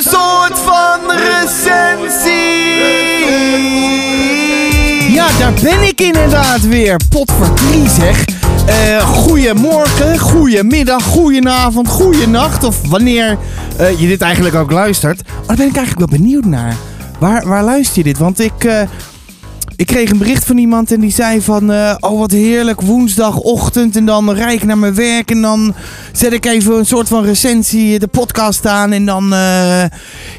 Een soort van recensie. Ja, daar ben ik inderdaad weer. Potverdrie zeg. Eh goedemorgen, goedemiddag, goedenavond, goedenacht. Of wanneer eh, je dit eigenlijk ook luistert. Maar daar ben ik eigenlijk wel benieuwd naar. Waar, waar luister je dit? Want ik, eh, ik kreeg een bericht van iemand en die zei van... eh, oh, wat heerlijk, woensdagochtend en dan rijd ik naar mijn werk... en dan zet ik even een soort van recensie, de podcast aan... en dan, eh,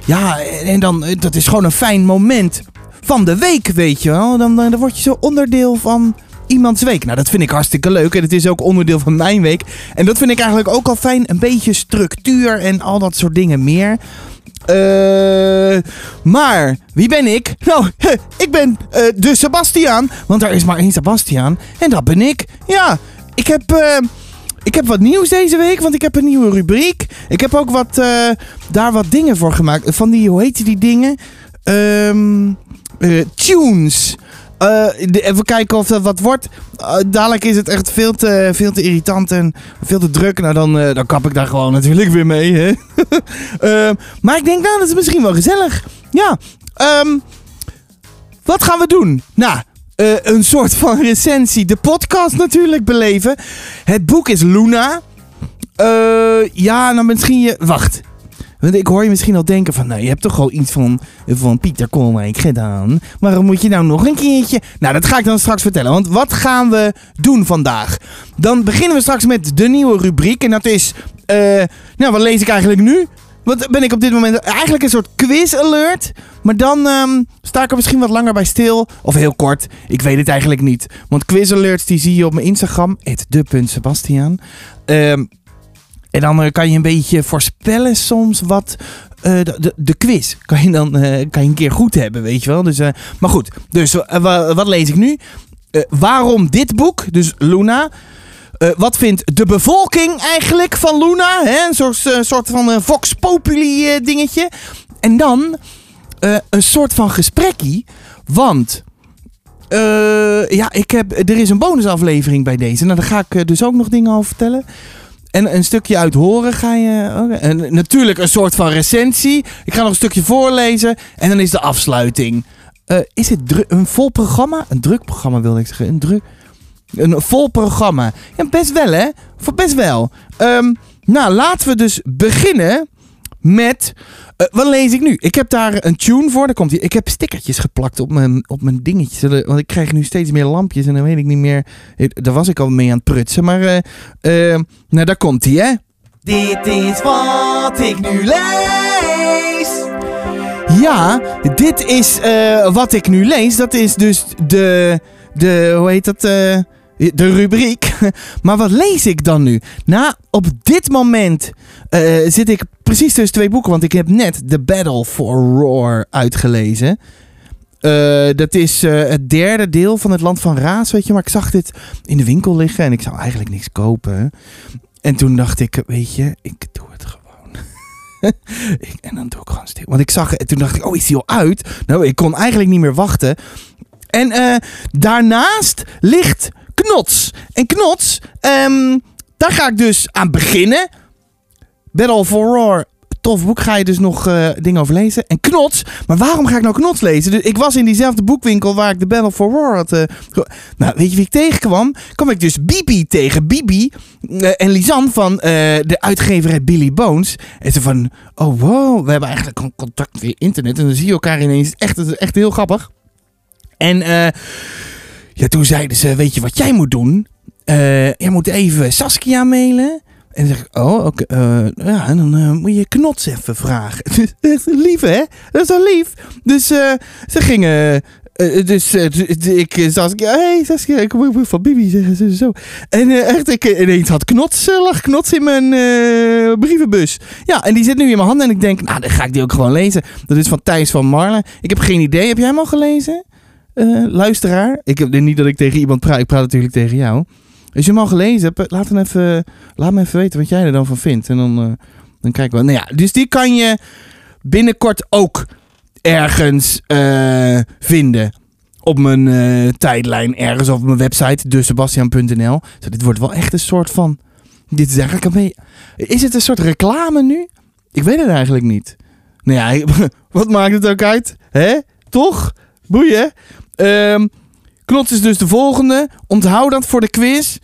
ja, en dan, eh, dat is gewoon een fijn moment van de week, weet je wel. Dan, dan word je zo onderdeel van iemands week. Nou, dat vind ik hartstikke leuk. En het is ook onderdeel van mijn week. En dat vind ik eigenlijk ook al fijn. Een beetje structuur en al dat soort dingen meer. Eh, maar wie ben ik? Nou, ik ben eh, de Sebastiaan. Want er is maar één Sebastiaan. En dat ben ik. Ja, ik heb. eh, ik heb wat nieuws deze week, want ik heb een nieuwe rubriek. Ik heb ook wat, daar wat dingen voor gemaakt. Van die, hoe heet die dingen? Eh, tunes. Eh, even kijken of dat wat wordt. Eh, dadelijk is het echt veel te, veel te irritant en veel te druk. Nou, dan, eh, dan kap ik daar gewoon natuurlijk weer mee. Hè? Eh, maar ik denk, nou, dat is misschien wel gezellig. Ja. ehm, wat gaan we doen? Nou, een soort van recensie. De podcast natuurlijk beleven. Het boek is Luna. Ja, nou misschien je... Wacht. Want ik hoor je misschien al denken van... Nou, je hebt toch al iets van, van Pieter Koolwijk gedaan. Waarom moet je nou nog een keertje... Nou, dat ga ik dan straks vertellen. Want wat gaan we doen vandaag? Dan beginnen we straks met de nieuwe rubriek. En dat is... eh, nou, wat lees ik eigenlijk nu? Wat ben ik op dit moment... Eigenlijk een soort quiz alert. Maar dan ehm, sta ik er misschien wat langer bij stil. Of heel kort. Ik weet het eigenlijk niet. Want quiz alerts die zie je op mijn Instagram. de.sebastiaan. Ehm en dan eh, kan je een beetje voorspellen soms wat eh, de, de, de quiz kan je dan eh, kan je een keer goed hebben, weet je wel. Dus, maar goed, dus wa- wat lees ik nu? Waarom dit boek, dus Luna? Wat vindt de bevolking eigenlijk van Luna? Hè? Een soort, soort van Vox Populi dingetje. En dan een soort van gesprekkie. Want ja, ik heb, er is een bonusaflevering bij deze. Nou, daar ga ik dus ook nog dingen over vertellen. En een stukje uit horen ga je. En natuurlijk een soort van recensie. Ik ga nog een stukje voorlezen. En dan is de afsluiting. Eh, is het een vol programma? Een druk programma wilde ik zeggen. Een, druk, een vol programma. Ja, best wel hè. Voor best wel. Ehm, nou, laten we dus beginnen met. eh, wat lees ik nu? Ik heb daar een tune voor. Daar komt hij. Ik heb stickertjes geplakt op mijn, op mijn dingetjes. Eh, Want ik krijg nu steeds meer lampjes. En dan weet ik niet meer. eh, Daar was ik al mee aan het prutsen. Maar. eh, nou, daar komt hij, hè? Dit is wat ik nu lees. Ja, dit is wat ik nu lees. Dat is dus de. de hoe heet dat? De rubriek. Maar wat lees ik dan nu? Nou, op dit moment eh, zit ik precies tussen twee boeken. Want ik heb net The Battle for Roar uitgelezen. Eh, dat is eh, het derde deel van het Land van Raas, weet je. Maar ik zag dit in de winkel liggen en ik zou eigenlijk niks kopen. En toen dacht ik, weet je, ik doe het gewoon. ik, en dan doe ik gewoon stil. Want ik zag het en toen dacht ik, oh, is die al uit? Nou, ik kon eigenlijk niet meer wachten. En daarnaast ligt Knots. En Knots, ehm, daar ga ik dus aan beginnen. Battle for Roar, tof boek, ga je dus nog eh, dingen over lezen. En Knots, maar waarom ga ik nou Knots lezen? Dus ik was in diezelfde boekwinkel waar ik de Battle for Roar had. eh, nou, weet je wie ik tegenkwam? Kwam ik dus Bibi tegen. Bibi eh, en Lisanne van de uitgeverij Billy Bones. En ze van, oh wow, we hebben eigenlijk contact via internet. En dan zie je elkaar ineens. Echt, het is echt heel grappig. En eh, ja, toen zeiden ze, weet je wat jij moet doen? Eh jij moet even Saskia mailen. En dan zeg ik, oh, oké. eh, ja, en dan eh, moet je Knots even vragen. Echt lief, hè? Dat is wel lief. Dus ze gingen... dus eh, d- d- ik Saskia, hey Saskia, ik moet van Bibi zeggen ze zo. En echt, ik ineens had Knots, lag Knots in mijn brievenbus. Ja, en die zit nu in mijn handen en ik denk, nou, dan ga ik die ook gewoon lezen. Dat is van Thijs van Marlen. Ik heb geen idee, heb jij hem al gelezen? Eh, luisteraar? Ik heb niet dat ik tegen iemand praat, ik praat natuurlijk tegen jou. Als je hem al gelezen hebt, laat, hem even, laat me even weten wat jij er dan van vindt. En dan, eh, dan kijken we. Nou ja, dus die kan je binnenkort ook ergens eh, vinden. Op mijn tijdlijn, ergens op mijn website, desebastian.nl. Zo, dit wordt wel echt een soort van. Dit is eigenlijk een beetje. Is het een soort reclame nu? Ik weet het eigenlijk niet. Nou ja, wat maakt het ook uit? Hè? Toch? Boeien. Ehm Knots is dus de volgende. Onthoud dat voor de quiz.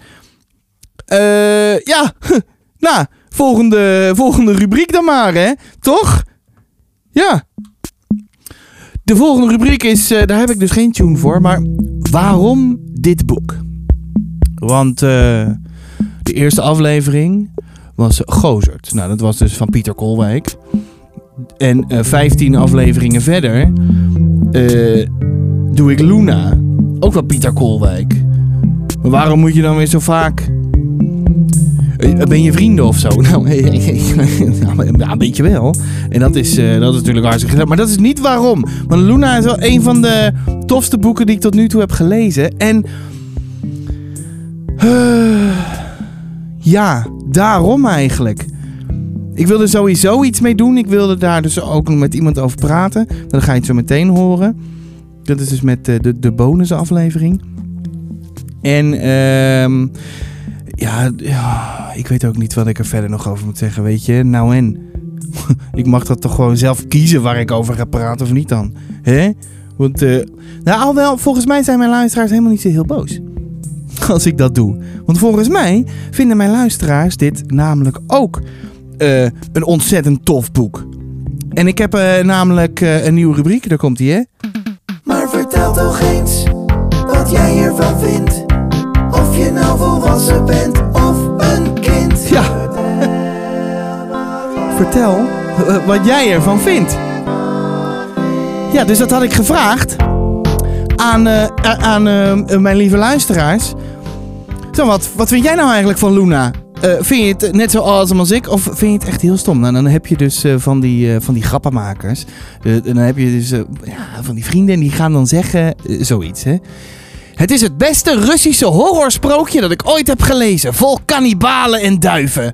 Eh ja, nou, volgende, volgende rubriek dan maar, hè? Toch? Ja. De volgende rubriek is, eh, daar heb ik dus geen tune voor, maar waarom dit boek? Want eh, de eerste aflevering was Gozert. Nou, dat was dus van Pieter Kolwijk. En eh 15 afleveringen verder eh, doe ik Luna. Ook van Pieter Kolwijk. Maar waarom moet je dan weer zo vaak... Eh, Ben je vrienden of zo? Nou, ja, een beetje wel. En dat is, eh, dat is natuurlijk hartstikke gezellig. Maar dat is niet waarom. Want Luna is wel een van de tofste boeken die ik tot nu toe heb gelezen. En... eh, ja, daarom eigenlijk. Ik wilde sowieso iets mee doen. Ik wilde daar dus ook nog met iemand over praten. Dan ga je het zo meteen horen. Dat is dus met eh, de, de bonusaflevering. En ehm ja, ja, ik weet ook niet wat ik er verder nog over moet zeggen, weet je. Nou en, ik mag dat toch gewoon zelf kiezen waar ik over ga praten of niet dan. Hè? Want, eh nou wel, volgens mij zijn mijn luisteraars helemaal niet zo heel boos. Als ik dat doe. Want volgens mij vinden mijn luisteraars dit namelijk ook eh, een ontzettend tof boek. En ik heb namelijk een nieuwe rubriek, daar komt die hè. Vertel toch eens wat jij ervan vindt. Of je nou volwassen bent of een kind. Ja. Vertel eh, wat jij ervan vindt. Ja, dus dat had ik gevraagd aan, eh, aan eh, mijn lieve luisteraars. Zo, wat, wat vind jij nou eigenlijk van Luna? Eh, vind je het net zo awesome als ik? Of vind je het echt heel stom? Nou, dan heb je dus eh, van, die, eh, van die grappenmakers. En dan heb je dus ja, van die vrienden en die gaan dan zeggen zoiets, hè. Het is het beste Russische horrorsprookje dat ik ooit heb gelezen. Vol kannibalen en duiven.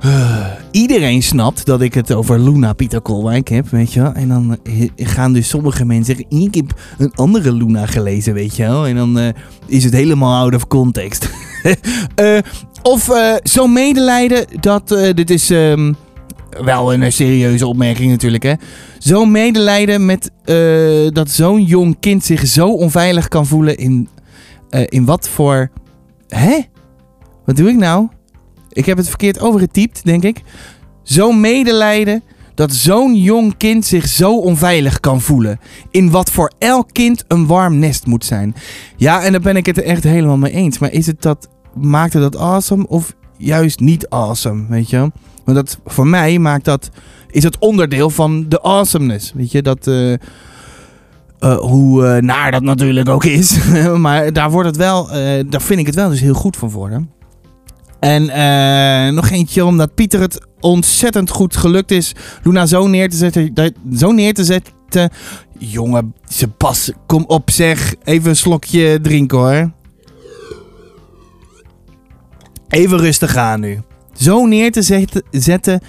Eh, iedereen snapt dat ik het over Luna Pieter Kolwijk heb, weet je wel. En dan eh, gaan dus sommige mensen zeggen... Ik heb een andere Luna gelezen, weet je wel. En dan eh, is het helemaal out of context. Of zo'n medelijden dat... dit is... ehm, wel een serieuze opmerking natuurlijk, hè. Zo'n medelijden met dat zo'n jong kind zich zo onveilig kan voelen in, in wat voor... Hè? Wat doe ik nou? Ik heb het verkeerd overgetypt, denk ik. Zo'n medelijden dat zo'n jong kind zich zo onveilig kan voelen. In wat voor elk kind een warm nest moet zijn. Ja, en daar ben ik het echt helemaal mee eens. Maar is het dat, maakt het dat awesome of juist niet awesome, weet je? Want dat, voor mij maakt dat, is het onderdeel van de awesomeness. Weet je, dat... eh, eh, hoe eh, naar dat natuurlijk ook is. maar daar wordt het wel, daar vind ik het wel dus heel goed van worden. En eh, nog eentje, omdat Pieter het ontzettend goed gelukt is Luna zo neer te zetten. Zo neer te zetten. Jongen, ze pas, kom op zeg. Even een slokje drinken hoor. Even rustig aan nu. Zo neer te zet- zetten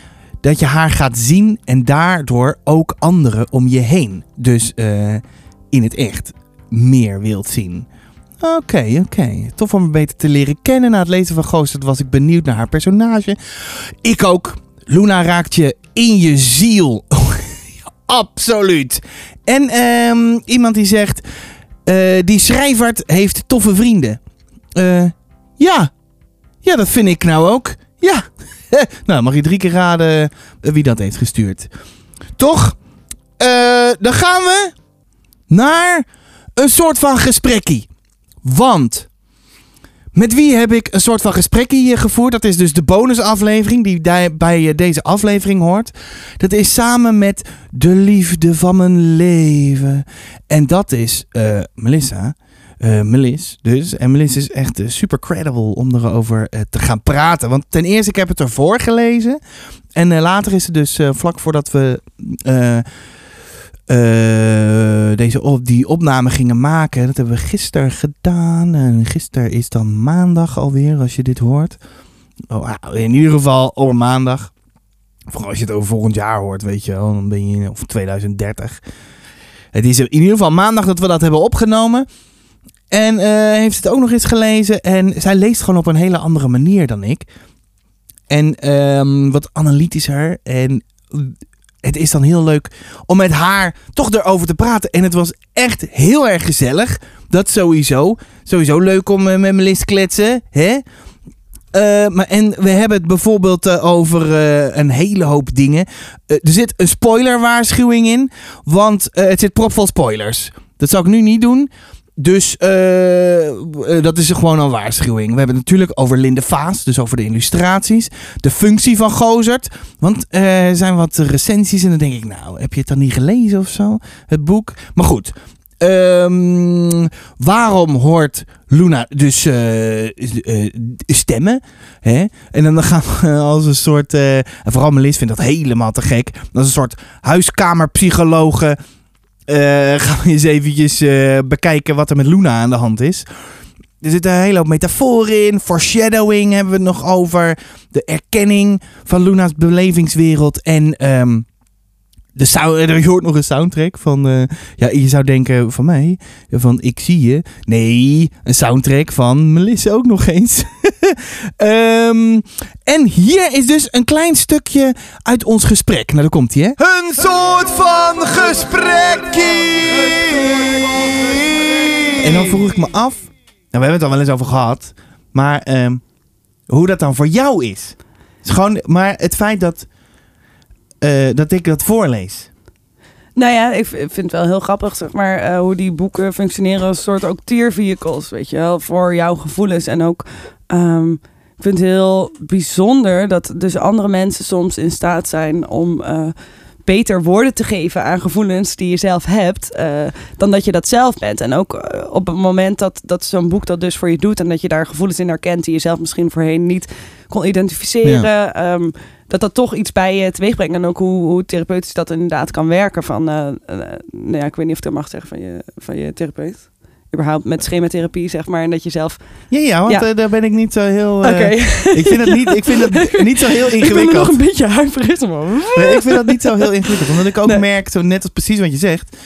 dat je haar gaat zien en daardoor ook anderen om je heen. Dus eh, in het echt meer wilt zien. Oké, oké. Tof om haar beter te leren kennen. Na het lezen van Goosterd was ik benieuwd naar haar personage. Ik ook. Luna raakt je in je ziel. Absoluut. En ehm, iemand die zegt... eh, die schrijvert heeft toffe vrienden. Eh, ja. Ja, dat vind ik nou ook. Ja. nou, mag je drie keer raden eh, wie dat heeft gestuurd. Toch? Dan gaan we naar een soort van gesprekkie. Want met wie heb ik een soort van gesprekkie eh, gevoerd? Dat is dus de bonusaflevering die di- bij eh, deze aflevering hoort. Dat is samen met de liefde van mijn leven. En dat is eh, Melissa. Eh Melis dus. En Melis is echt eh, super credible om erover te gaan praten. Want ten eerste, ik heb het ervoor gelezen. En later is het dus vlak voordat we eh, deze op, die opname gingen maken. Dat hebben we gisteren gedaan. En gisteren is dan maandag alweer, als je dit hoort. Oh, in ieder geval op maandag. Vooral als je het over volgend jaar hoort, weet je wel. Dan ben je, of 2030. Het is in ieder geval maandag dat we dat hebben opgenomen. En eh, heeft het ook nog eens gelezen. En zij leest gewoon op een hele andere manier dan ik. En ehm, wat analytischer. En het is dan heel leuk om met haar toch erover te praten. En het was echt heel erg gezellig. Dat sowieso. Sowieso leuk om eh, met Melis te kletsen. Hè? Eh, maar en we hebben het bijvoorbeeld eh, over een hele hoop dingen. Er zit een spoilerwaarschuwing in. Want het zit propvol spoilers. Dat zal ik nu niet doen. Dus eh, eh, dat is gewoon een waarschuwing. We hebben het natuurlijk over Linde Vaas, dus over de illustraties. De functie van Gozert. Want eh, er zijn wat recensies en dan denk ik, nou, heb je het dan niet gelezen of zo? Het boek. Maar goed. Ehm, waarom hoort Luna dus stemmen? Hè? En dan gaan we als een soort. eh, en vooral Melis vindt dat helemaal te gek. Als een soort huiskamerpsychologe. Eh, gaan we eens eventjes eh, bekijken wat er met Luna aan de hand is. Er zit een hele hoop metaforen in. Foreshadowing hebben we het nog over. De erkenning van Luna's belevingswereld. En ehm, de sound, er hoort nog een soundtrack van... eh, ja, je zou denken van mij, van ik zie je. Nee, een soundtrack van Melissa ook nog eens. Ehm, en hier is dus een klein stukje uit ons gesprek. Nou, daar komt hij, hè? Een soort van gesprekkie! En dan vroeg ik me af... Nou, we hebben het al wel eens over gehad. Maar ehm, hoe dat dan voor jou is. is gewoon, maar het feit dat, eh, dat ik dat voorlees. Nou ja, ik vind het wel heel grappig, zeg maar, eh, hoe die boeken functioneren als soort ook tiervehicles, weet je wel, voor jouw gevoelens. En ook, ehm, ik vind het heel bijzonder dat dus andere mensen soms in staat zijn om eh, beter woorden te geven aan gevoelens die je zelf hebt, eh, dan dat je dat zelf bent. En ook eh, op het moment dat, dat zo'n boek dat dus voor je doet en dat je daar gevoelens in herkent die je zelf misschien voorheen niet kon identificeren, ehm, dat dat toch iets bij je teweeg brengt. En ook hoe, hoe therapeutisch dat inderdaad kan werken. Van, eh, nou ja, ik weet niet of ik dat mag zeggen van je, van je therapeut. Überhaupt met schematherapie, zeg maar. En dat je zelf... Ja, ja, want Ja. eh, daar ben ik niet zo heel... Oké. Ik vind het niet, ik vind het niet zo heel ik ben nog ingewikkeld. een beetje huiverig, man. Nee, ik vind dat niet zo heel ingewikkeld. Omdat ik ook Nee. merk, zo net als precies wat je zegt.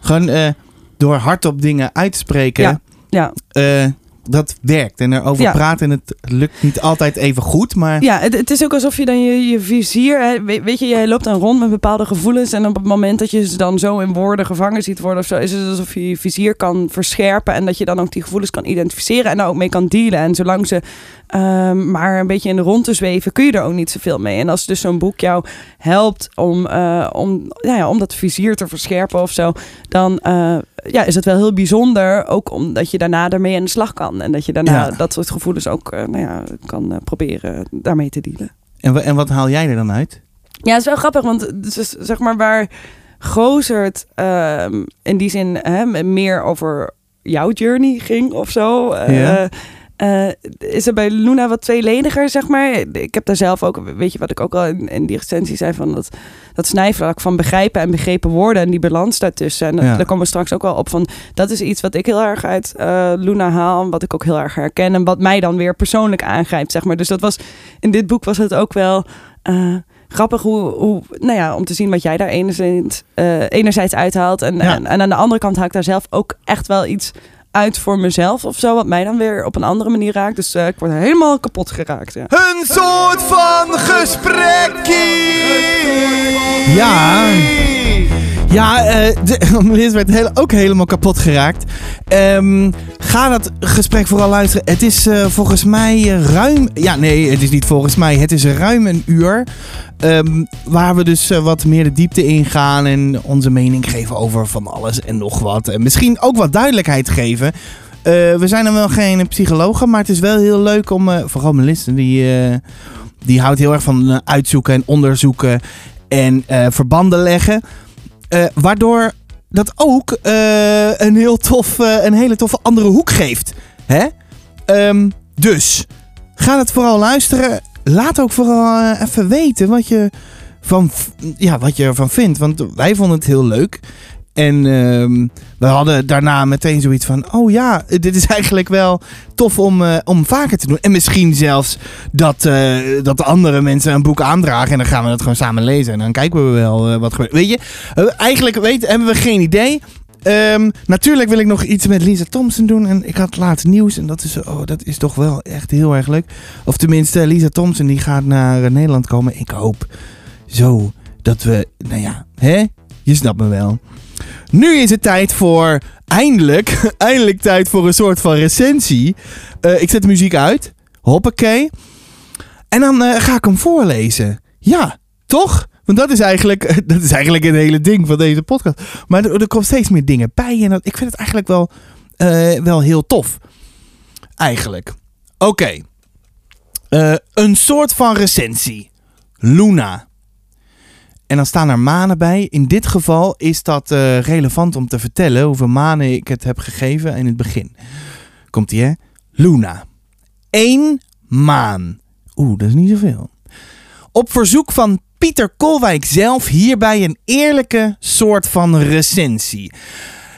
Gewoon eh, door hardop dingen uit te spreken. Ja. Ja. Dat werkt. En erover Ja. praten. En het lukt niet altijd even goed. Maar Ja, het, het is ook alsof je dan je, je vizier... Hè, weet, je, jij loopt dan rond met bepaalde gevoelens... en op het moment dat je ze dan zo in woorden gevangen ziet worden of zo... is het alsof je je vizier kan verscherpen... en dat je dan ook die gevoelens kan identificeren... en daar ook mee kan dealen. En zolang ze ehm, maar een beetje in de rond te zweven... kun je er ook niet zoveel mee. En als dus zo'n boek jou helpt om, eh, om, ja, ja, om dat vizier te verscherpen of zo... dan eh, ja, is het wel heel bijzonder... ook omdat je daarna ermee aan de slag kan. En dat je daarna Ja. dat soort gevoelens ook eh, nou ja, kan eh, proberen daarmee te dealen. en, en wat haal jij er dan uit? Ja, het is wel grappig, want zeg maar waar Gozert ehm, in die zin hè, meer over jouw journey ging of zo. eh, Ja. Eh, is er bij Luna wat tweelediger, zeg maar. Ik heb daar zelf ook, weet je wat ik ook al in, in die recensie zei, van dat, dat snijvlak van begrijpen en begrepen woorden en die balans daartussen. En dat- Ja. daar komen we straks ook wel op van, dat is iets wat ik heel erg uit eh, Luna haal, wat ik ook heel erg herken en wat mij dan weer persoonlijk aangrijpt, zeg maar. Dus dat was, in dit boek was het ook wel... eh, grappig hoe, hoe, nou ja, om te zien wat jij daar enerzijds, eh, enerzijds uithaalt. En, Ja. en, en aan de andere kant haal ik daar zelf ook echt wel iets uit voor mezelf of zo. Wat mij dan weer op een andere manier raakt. Dus eh, ik word helemaal kapot geraakt. Ja. Een soort van gesprekkie! Ja. Ja, eh de- werd ook helemaal kapot geraakt. Ehm, ga dat gesprek vooral luisteren. Het is eh, volgens mij eh, ruim... Ja, nee, het is niet volgens mij. Het is ruim een uur. ehm, waar we dus wat meer de diepte in gaan. En onze mening geven over van alles en nog wat. En misschien ook wat duidelijkheid geven. We zijn dan wel geen psychologen. Maar het is wel heel leuk om... vooral Melissa, die... die houdt heel erg van uitzoeken en onderzoeken en verbanden leggen. Eh, waardoor dat ook eh, een, heel tof, eh, een hele toffe andere hoek geeft. Hè? Ehm, dus, ga het vooral luisteren. Laat ook vooral even weten wat je, van, ja, wat je ervan vindt. Want wij vonden het heel leuk. En ehm, we hadden daarna meteen zoiets van... Oh ja, dit is eigenlijk wel tof om, eh, om vaker te doen. En misschien zelfs dat, eh, dat de andere mensen een boek aandragen. En dan gaan we dat gewoon samen lezen. En dan kijken we wel eh, wat gebeurt. Weet je, eigenlijk weet, hebben we geen idee. Ehm, natuurlijk wil ik nog iets met Lisa Thompson doen. En ik had laatst nieuws. En dat is, oh, dat is toch wel echt heel erg leuk. Of tenminste, Lisa Thompson die gaat naar Nederland komen. Ik hoop zo dat we, nou ja, hè? Je snapt me wel. Nu is het tijd voor, eindelijk, eindelijk tijd voor een soort van recensie. Eh, ik zet de muziek uit. Hoppakee. En dan eh, ga ik hem voorlezen. Ja, toch? Want dat is eigenlijk, dat is eigenlijk het hele ding van deze podcast. Maar er, er komt steeds meer dingen bij. En dat, ik vind het eigenlijk wel, eh, wel heel tof. Eigenlijk. Oké. Een soort van recensie. Luna. En dan staan er manen bij. In dit geval is dat eh, relevant om te vertellen hoeveel manen ik het heb gegeven in het begin. Komt ie hè? Luna. Eén maan. Oeh, dat is niet zoveel. Op verzoek van Pieter Kolwijk zelf hierbij een eerlijke soort van recensie.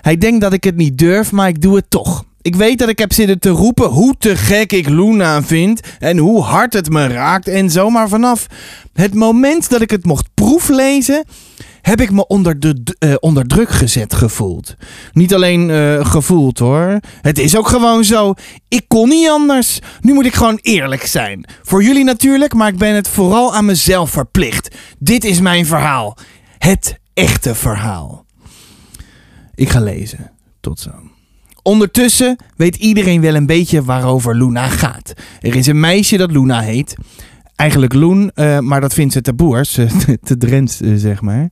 Hij denkt dat ik het niet durf, maar ik doe het toch. Ik weet dat ik heb zitten te roepen hoe te gek ik Luna vind en hoe hard het me raakt en zo. Maar vanaf het moment dat ik het mocht proeflezen, heb ik me onder, de, eh, onder druk gezet gevoeld. Niet alleen eh, gevoeld hoor. Het is ook gewoon zo. Ik kon niet anders. Nu moet ik gewoon eerlijk zijn. Voor jullie natuurlijk, maar ik ben het vooral aan mezelf verplicht. Dit is mijn verhaal. Het echte verhaal. Ik ga lezen. Tot zo. Ondertussen weet iedereen wel een beetje waarover Luna gaat. Er is een meisje dat Luna heet. Eigenlijk Loen, eh, maar dat vindt ze te boers, te Drents, eh, zeg maar.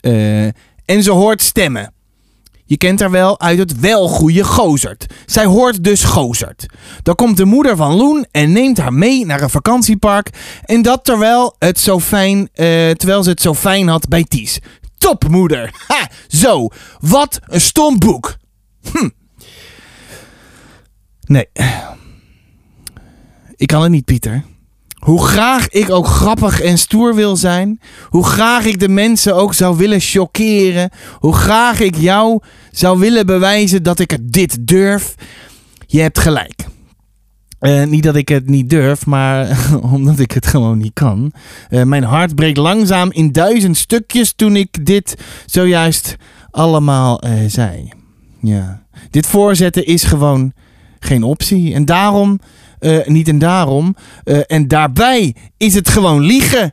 Eh, en ze hoort stemmen. Je kent haar wel uit het welgoeie Gozert. Zij hoort dus Gozert. Dan komt de moeder van Loen en neemt haar mee naar een vakantiepark. En dat terwijl, het zo fijn, terwijl ze het zo fijn had bij Ties. Top, moeder! Ha, zo. Wat een stom boek. Hm. Nee. Ik kan het niet, Pieter. Hoe graag ik ook grappig en stoer wil zijn. Hoe graag ik de mensen ook zou willen chockeren. Hoe graag ik jou zou willen bewijzen dat ik het dit durf. Je hebt gelijk. Eh, niet dat ik het niet durf, maar omdat ik het gewoon niet kan. Eh, mijn hart breekt langzaam in duizend stukjes toen ik dit zojuist allemaal eh, zei. Ja. Dit voorzetten is gewoon geen optie. En daarom, eh, niet en daarom, eh, en daarbij is het gewoon liegen.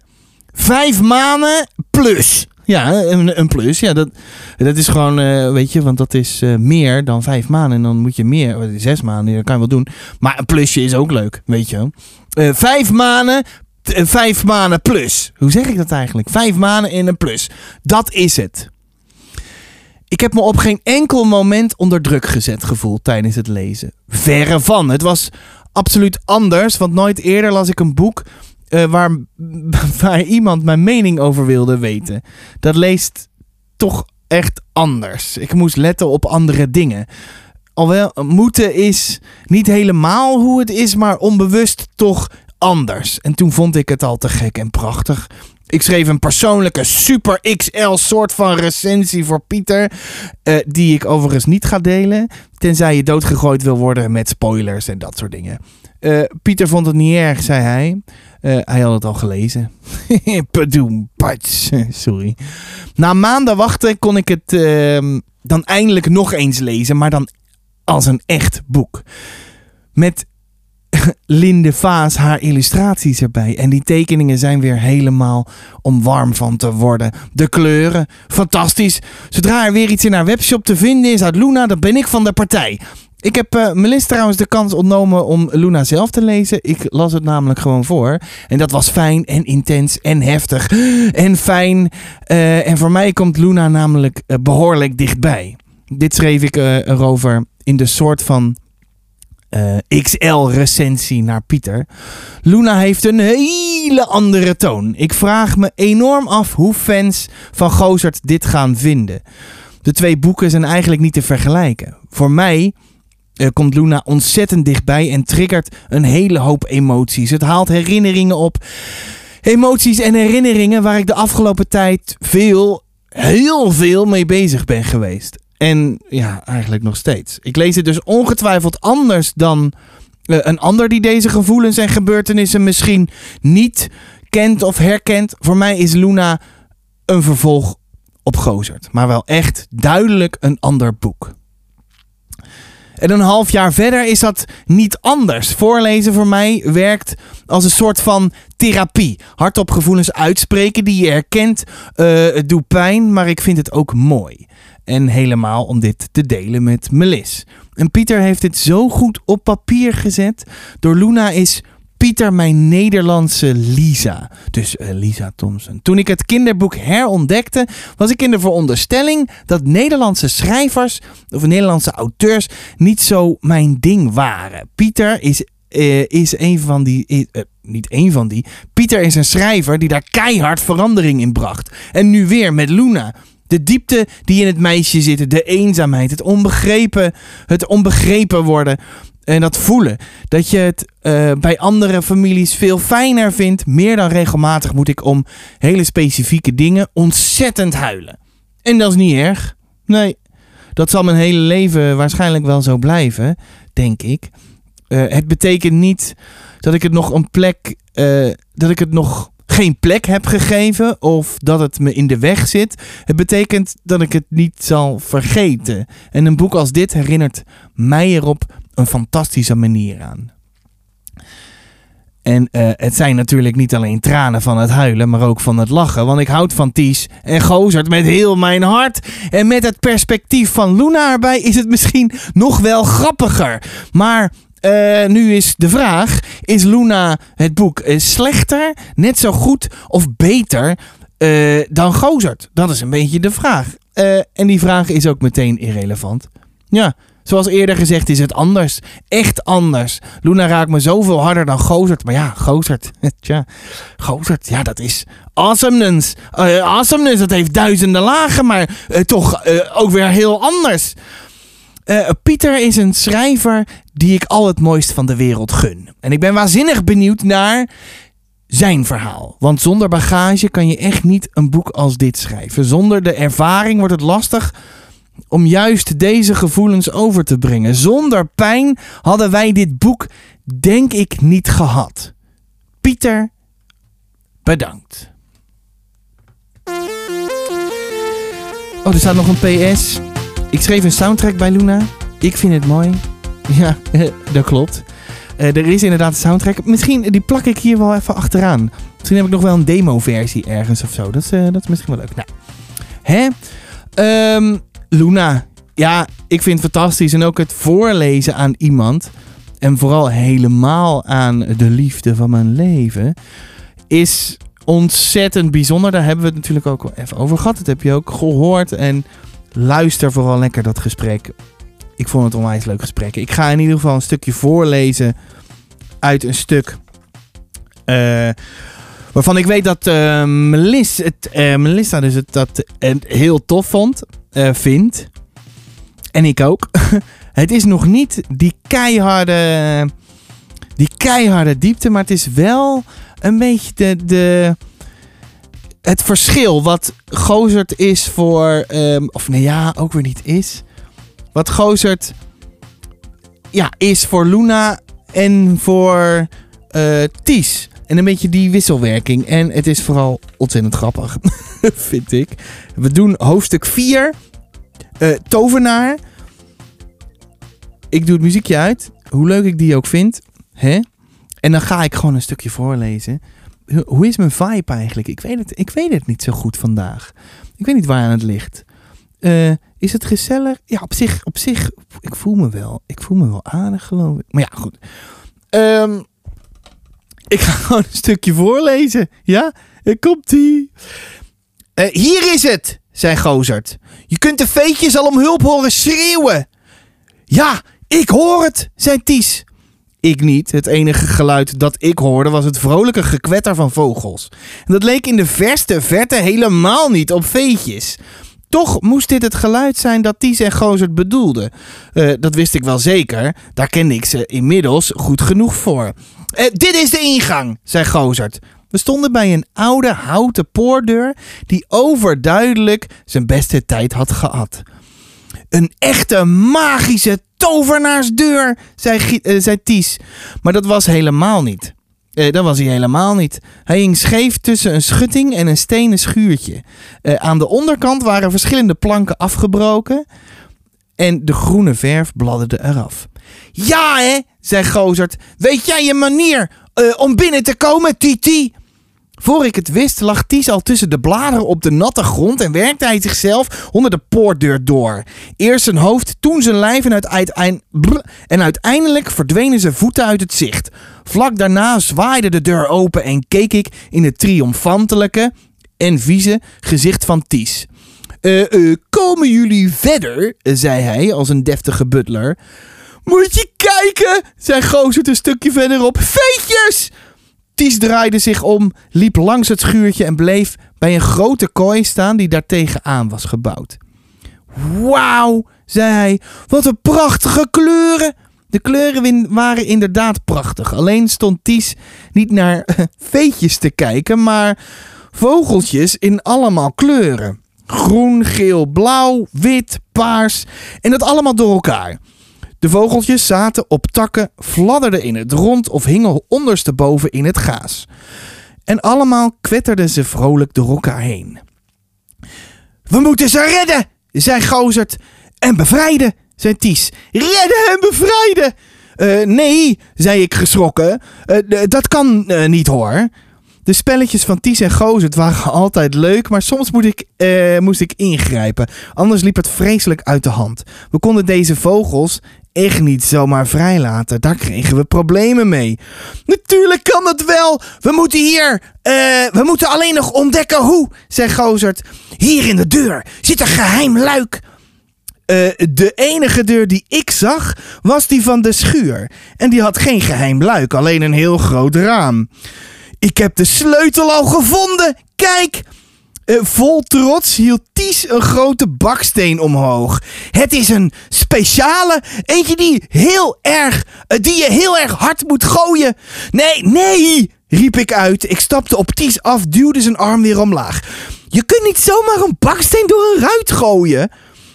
Vijf maanden plus. Ja, een, een plus. Ja, dat, dat is gewoon, eh, weet je, want dat is meer dan vijf maanden. En dan moet je meer, zes maanden, dat kan je wel doen. Maar een plusje is ook leuk, weet je. Eh, vijf maanden, vijf maanden plus. Hoe zeg ik dat eigenlijk? Vijf maanden in een plus. Dat is het. Ik heb me op geen enkel moment onder druk gezet gevoeld tijdens het lezen. Verre van. Het was absoluut anders, want nooit eerder las ik een boek eh, waar, waar iemand mijn mening over wilde weten. Dat leest toch echt anders. Ik moest letten op andere dingen. Alhoewel, moeten is niet helemaal hoe het is, maar onbewust toch anders. En toen vond ik het al te gek en prachtig. Ik schreef een persoonlijke super XL soort van recensie voor Pieter. eh, die ik overigens niet ga delen. Tenzij je doodgegooid wil worden met spoilers en dat soort dingen. Eh, Pieter vond het niet erg, zei hij. Eh, hij had het al gelezen. Padoem. Sorry. Na maanden wachten kon ik het ehm, dan eindelijk nog eens lezen. Maar dan als een echt boek. Met Linde Vaas haar illustraties erbij. En die tekeningen zijn weer helemaal om warm van te worden. De kleuren, fantastisch. Zodra er weer iets in haar webshop te vinden is uit Luna, dan ben ik van de partij. Ik heb eh Melis trouwens de kans ontnomen om Luna zelf te lezen. Ik las het namelijk gewoon voor. En dat was fijn en intens en heftig en fijn. Eh, en voor mij komt Luna namelijk eh, behoorlijk dichtbij. Dit schreef ik erover in de soort van eh, XL-recensie naar Pieter. Luna heeft een hele andere toon. Ik vraag me enorm af hoe fans van Gozert dit gaan vinden. De twee boeken zijn eigenlijk niet te vergelijken. Voor mij eh, komt Luna ontzettend dichtbij en triggert een hele hoop emoties. Het haalt herinneringen op. Emoties en herinneringen waar ik de afgelopen tijd veel, heel veel mee bezig ben geweest. En ja, eigenlijk nog steeds. Ik lees het dus ongetwijfeld anders dan eh, een ander die deze gevoelens en gebeurtenissen misschien niet kent of herkent. Voor mij is Luna een vervolg op Gozert. Maar wel echt duidelijk een ander boek. En een half jaar verder is dat niet anders. Voorlezen voor mij werkt als een soort van therapie. Hardop gevoelens uitspreken die je herkent. Eh, het doet pijn, maar ik vind het ook mooi. En helemaal om dit te delen met Melis. En Pieter heeft dit zo goed op papier gezet. Door Luna is Pieter mijn Nederlandse Lisa. Dus eh, Lisa Thompson. Toen ik het kinderboek herontdekte, was ik in de veronderstelling dat Nederlandse schrijvers of Nederlandse auteurs niet zo mijn ding waren. Pieter is, eh, is een van die. eh, niet één van die. Pieter is een schrijver die daar keihard verandering in bracht. En nu weer met Luna. De diepte die in het meisje zit, de eenzaamheid, het onbegrepen, het onbegrepen worden. En dat voelen. Dat je het eh, bij andere families veel fijner vindt. Meer dan regelmatig moet ik om hele specifieke dingen ontzettend huilen. En dat is niet erg. Nee, dat zal mijn hele leven waarschijnlijk wel zo blijven, denk ik. Eh, het betekent niet dat ik het nog een plek, eh, dat ik het nog geen plek heb gegeven of dat het me in de weg zit. Het betekent dat ik het niet zal vergeten. En een boek als dit herinnert mij erop een fantastische manier aan. En eh, het zijn natuurlijk niet alleen tranen van het huilen, maar ook van het lachen. Want ik houd van Ties en Gozert met heel mijn hart. En met het perspectief van Luna erbij is het misschien nog wel grappiger. Maar eh, nu is de vraag: is Luna het boek eh, slechter, net zo goed of beter eh, dan Gozert? Dat is een beetje de vraag. En die vraag is ook meteen irrelevant. Ja, zoals eerder gezegd is het anders. Echt anders. Luna raakt me zoveel harder dan Gozert. Maar ja, Gozert. Tja, Gozert, ja, dat is awesomeness. Awesomeness, dat heeft duizenden lagen, maar toch ook weer heel anders. Eh, Pieter is een schrijver die ik al het mooist van de wereld gun. En ik ben waanzinnig benieuwd naar zijn verhaal. Want zonder bagage kan je echt niet een boek als dit schrijven. Zonder de ervaring wordt het lastig om juist deze gevoelens over te brengen. Zonder pijn hadden wij dit boek denk ik niet gehad. Pieter, bedankt. Oh, er staat nog een PS. Ik schreef een soundtrack bij Luna. Ik vind het mooi. Ja, dat klopt. Eh, er is inderdaad een soundtrack. Misschien, die plak ik hier wel even achteraan. Misschien heb ik nog wel een demo-versie ergens of zo. Dat is, eh, dat is misschien wel leuk. Nou? Ehm, Luna. Ja, ik vind het fantastisch. En ook het voorlezen aan iemand. En vooral helemaal aan de liefde van mijn leven. Is ontzettend bijzonder. Daar hebben we het natuurlijk ook al even over gehad. Dat heb je ook gehoord. En luister vooral lekker dat gesprek. Ik vond het onwijs leuk gesprek. Ik ga in ieder geval een stukje voorlezen uit een stuk. eh, waarvan ik weet dat eh, Melis het, eh, Melissa dus het, dat heel tof vond. vindt. En ik ook. het is nog niet die keiharde. Die keiharde diepte. Maar het is wel een beetje de. de het verschil wat Gozert is voor. ehm, of nee, ja, ook weer niet is. Wat Gozert. Ja, is voor Luna en voor eh, Ties. En een beetje die wisselwerking. En het is vooral ontzettend grappig. vind ik. We doen hoofdstuk 4. eh, tovenaar. Ik doe het muziekje uit. Hoe leuk ik die ook vind. Hè? En dan ga ik gewoon een stukje voorlezen. Ho- Hoe is mijn vibe eigenlijk? Ik weet het, ik weet het niet zo goed vandaag. Ik weet niet waar aan het ligt. Eh, is het gezellig? Ja, op zich, op zich. Ik voel me wel. Ik voel me wel aardig, geloof ik. Maar ja, goed. Ehm, ik ga gewoon een stukje voorlezen. Ja? Eh, Komt-ie. Eh, hier is het, zei Gozert. Je kunt de veetjes al om hulp horen schreeuwen. Ja, ik hoor het, zei Ties. Ik niet. Het enige geluid dat ik hoorde was het vrolijke gekwetter van vogels. En dat leek in de verste verte helemaal niet op veetjes. Toch moest dit het geluid zijn dat Ties en Gozert bedoelden. Eh, dat wist ik wel zeker. Daar kende ik ze inmiddels goed genoeg voor. Eh, dit is de ingang, zei Gozert. We stonden bij een oude houten poordeur die overduidelijk zijn beste tijd had gehad. Een echte magische tovenaarsdeur, zei, eh, zei Ties. Maar dat was helemaal niet. Eh, dat was hij helemaal niet. Hij hing scheef tussen een schutting en een stenen schuurtje. Eh, aan de onderkant waren verschillende planken afgebroken. En de groene verf bladderde eraf. Ja, hè, zei Gozert. Weet jij je manier om binnen te komen, Titi. Voor ik het wist, lag Ties al tussen de bladeren op de natte grond en werkte hij zichzelf onder de poortdeur door. Eerst zijn hoofd, toen zijn lijf en, uiteindelijk verdwenen zijn voeten uit het zicht. Vlak daarna zwaaide de deur open en keek ik in het triomfantelijke en vieze gezicht van Ties. Eh, eh, komen jullie verder? zei hij als een deftige butler. Moet je kijken, zei Gozert een stukje verderop. Veetjes! Ties draaide zich om, liep langs het schuurtje en bleef bij een grote kooi staan die daartegen aan was gebouwd. Wauw, zei hij, wat een prachtige kleuren. De kleuren waren inderdaad prachtig. Alleen stond Ties niet naar veetjes te kijken, maar vogeltjes in allemaal kleuren. Groen, geel, blauw, wit, paars en dat allemaal door elkaar. De vogeltjes zaten op takken, fladderden in het rond of hingen ondersteboven in het gaas. En allemaal kwetterden ze vrolijk door elkaar heen. We moeten ze redden, zei Gozert. En bevrijden, zei Ties. Redden en bevrijden! "Eh, nee, zei ik geschrokken. "Eh, dat kan eh, niet hoor. De spelletjes van Ties en Gozert waren altijd leuk, maar soms ik, moest ik ingrijpen. Anders liep het vreselijk uit de hand. We konden deze vogels echt niet zomaar vrijlaten. Daar kregen we problemen mee. Natuurlijk kan dat wel. We moeten hier. eh, we moeten alleen nog ontdekken hoe, zei Gozert. Hier in de deur zit een geheim luik. Eh, de enige deur die ik zag was die van de schuur. En die had geen geheim luik, alleen een heel groot raam. Ik heb de sleutel al gevonden. Kijk! Eh, vol trots hield Ties een grote baksteen omhoog. Het is een speciale, eentje die heel erg, eh, die je heel erg hard moet gooien. Nee, nee, riep ik uit. Ik stapte op Ties af, duwde zijn arm weer omlaag. Je kunt niet zomaar een baksteen door een ruit gooien.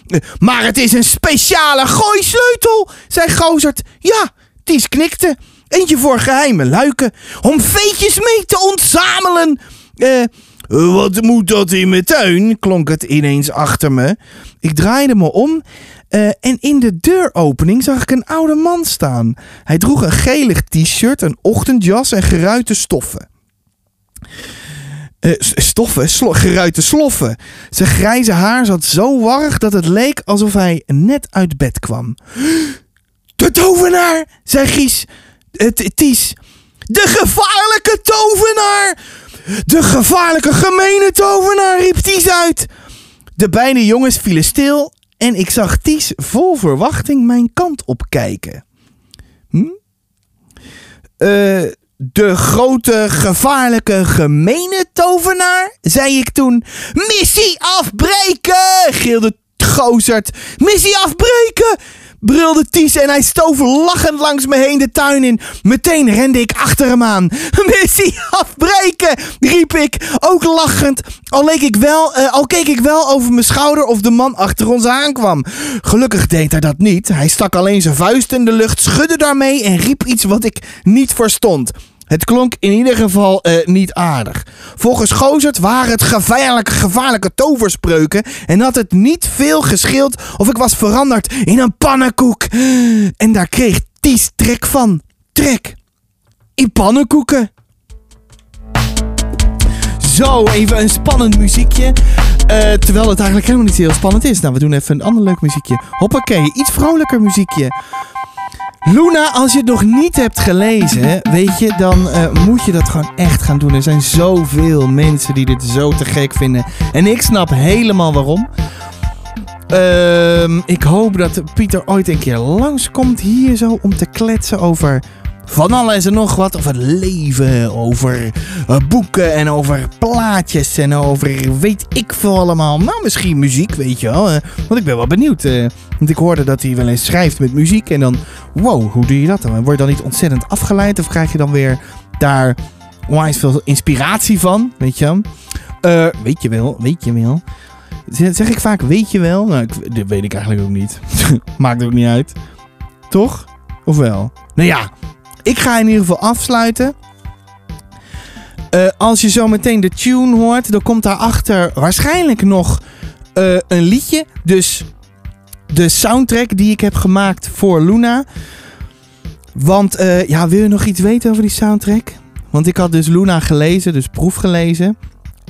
Eh, Maar het is een speciale gooisleutel, zei Gozert. Ja, Ties knikte. Eentje voor geheime luiken. Om veetjes mee te ontzamelen. Eh, wat moet dat in mijn tuin? klonk het ineens achter me. Ik draaide me om eh, en in de deuropening zag ik een oude man staan. Hij droeg een gelig t-shirt, een ochtendjas en geruite stoffen. Eh, stoffen, slo- geruite sloffen. Zijn grijze haar zat zo warrig dat het leek alsof hij net uit bed kwam. De tovenaar, zei Gies. Eh, T- Ties. De gevaarlijke tovenaar! De gevaarlijke gemene tovenaar, riep Ties uit. De beide jongens vielen stil en ik zag Ties vol verwachting mijn kant opkijken. Hm? Eh, de grote, gevaarlijke, gemene tovenaar, zei ik toen. Missie afbreken, gilde Gozert. Missie afbreken, brulde Ties en hij stoof lachend langs me heen de tuin in. Meteen rende ik achter hem aan. Missie afbreken, riep ik, ook lachend. Al, leek ik wel, eh, al keek ik wel over mijn schouder of de man achter ons aankwam. Gelukkig deed hij dat niet. Hij stak alleen zijn vuist in de lucht, schudde daarmee en riep iets wat ik niet verstond. Het klonk in ieder geval eh, niet aardig. Volgens Gozert waren het gevaarlijke, gevaarlijke toverspreuken en had het niet veel gescheeld of ik was veranderd in een pannenkoek. En daar kreeg Ties trek van. Trek. In pannenkoeken. Zo, even een spannend muziekje. Eh, terwijl het eigenlijk helemaal niet heel spannend is. Nou, we doen even een ander leuk muziekje. Hoppakee, iets vrolijker muziekje. Luna, als je het nog niet hebt gelezen, weet je, dan eh, moet je dat gewoon echt gaan doen. Er zijn zoveel mensen die dit zo te gek vinden. En ik snap helemaal waarom. Ehm, ik hoop dat Pieter ooit een keer langskomt hier zo om te kletsen over van alles en nog wat. Over leven, over eh, boeken en over plaatjes en over weet ik veel allemaal. Nou, misschien muziek, weet je wel. eh, want ik ben wel benieuwd. Want ik hoorde dat hij wel eens schrijft met muziek en dan... Wow, hoe doe je dat dan? Word je dan niet ontzettend afgeleid of krijg je dan weer daar onwijs veel inspiratie van? Weet je? Eh, weet je wel, weet je wel. Zeg zeg ik vaak weet je wel? Nou, ik, dat weet ik eigenlijk ook niet. Maakt ook niet uit. Toch? Of wel? Nou ja, ik ga in ieder geval afsluiten. Eh, als je zo meteen de tune hoort, dan komt daarachter waarschijnlijk nog eh, een liedje. Dus de soundtrack die ik heb gemaakt voor Luna. Want eh, ja, wil je nog iets weten over die soundtrack? Want ik had dus Luna gelezen, dus proef gelezen.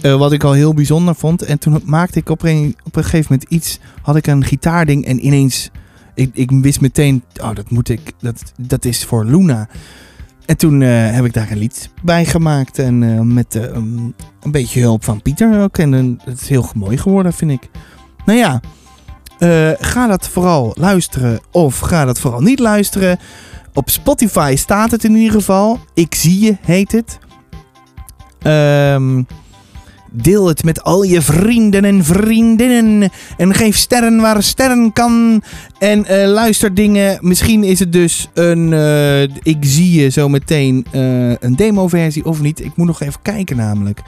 eh, wat ik al heel bijzonder vond. En toen maakte ik op een, gegeven moment iets. Had ik een gitaarding en ineens. Ik, ik wist meteen. Oh, dat moet ik. Dat, dat is voor Luna. En toen eh, heb ik daar een lied bij gemaakt. En met een beetje hulp van Pieter ook. En het is heel mooi geworden, vind ik. Nou ja. Eh, ga dat vooral luisteren. Of ga dat vooral niet luisteren. Op Spotify staat het in ieder geval. Ik zie je, heet het. Ehm, deel het met al je vrienden en vriendinnen. En geef sterren waar sterren kan. En eh, luister dingen. Misschien is het dus een. eh, ik zie je zo meteen. een demo-versie of niet. Ik moet nog even kijken, namelijk.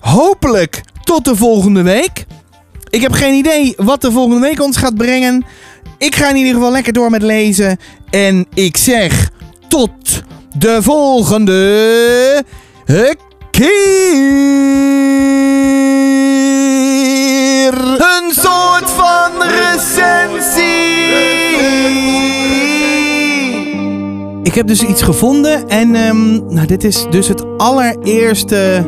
Hopelijk tot de volgende week. Ik heb geen idee wat de volgende week ons gaat brengen. Ik ga in ieder geval lekker door met lezen. En ik zeg tot de volgende keer. Een soort van recensie. Ik heb dus iets gevonden en ehm, nou, dit is dus het allereerste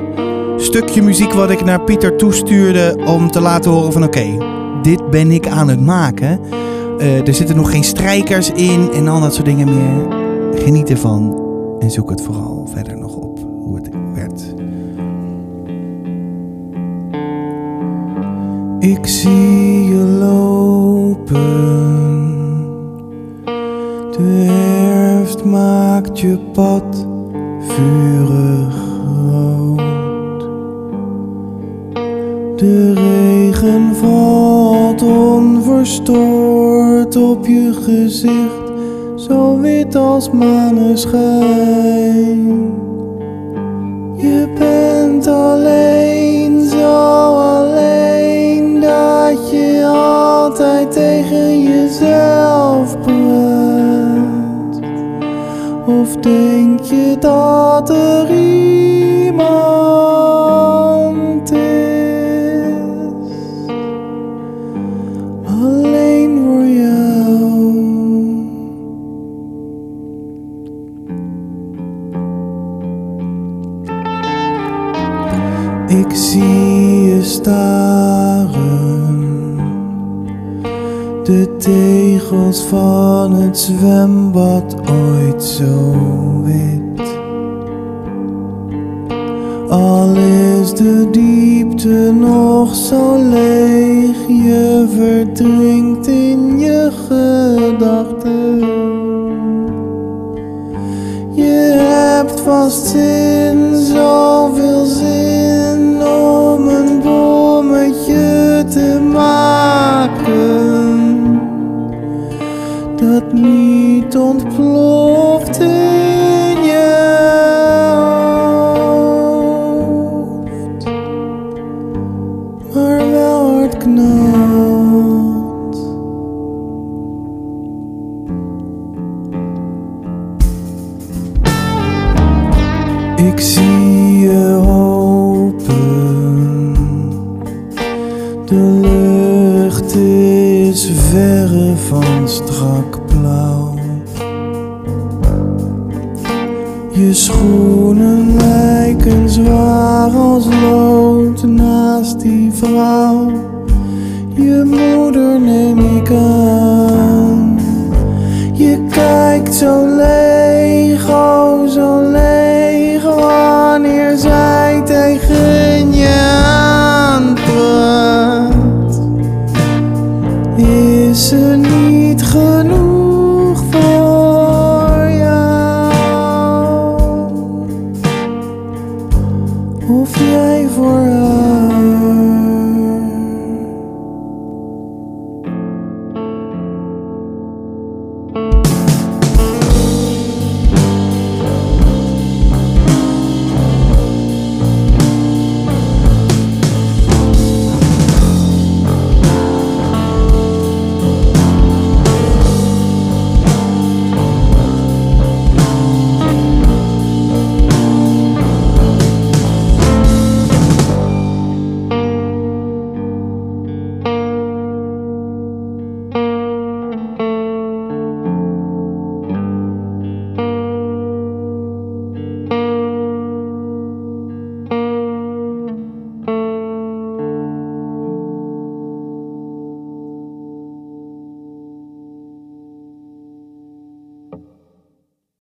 stukje muziek wat ik naar Pieter toestuurde om te laten horen van oké, dit ben ik aan het maken. Eh, er zitten nog geen strijkers in en al dat soort dingen meer. Geniet ervan en zoek het vooral verder nog op hoe het werd. Ik zie je lopen. De herfst maakt je pad vurig De regen valt onverstoord op je gezicht, zo wit als maneschijn. Je bent alleen, zo alleen, dat je altijd tegen jezelf praat. Of denk je dat er iemand Ik zie je staren. De tegels van het zwembad ooit zo wit. Al is de diepte nog zo leeg, je verdrinkt in je gedachten. Je hebt vast zin, is er niet genoeg.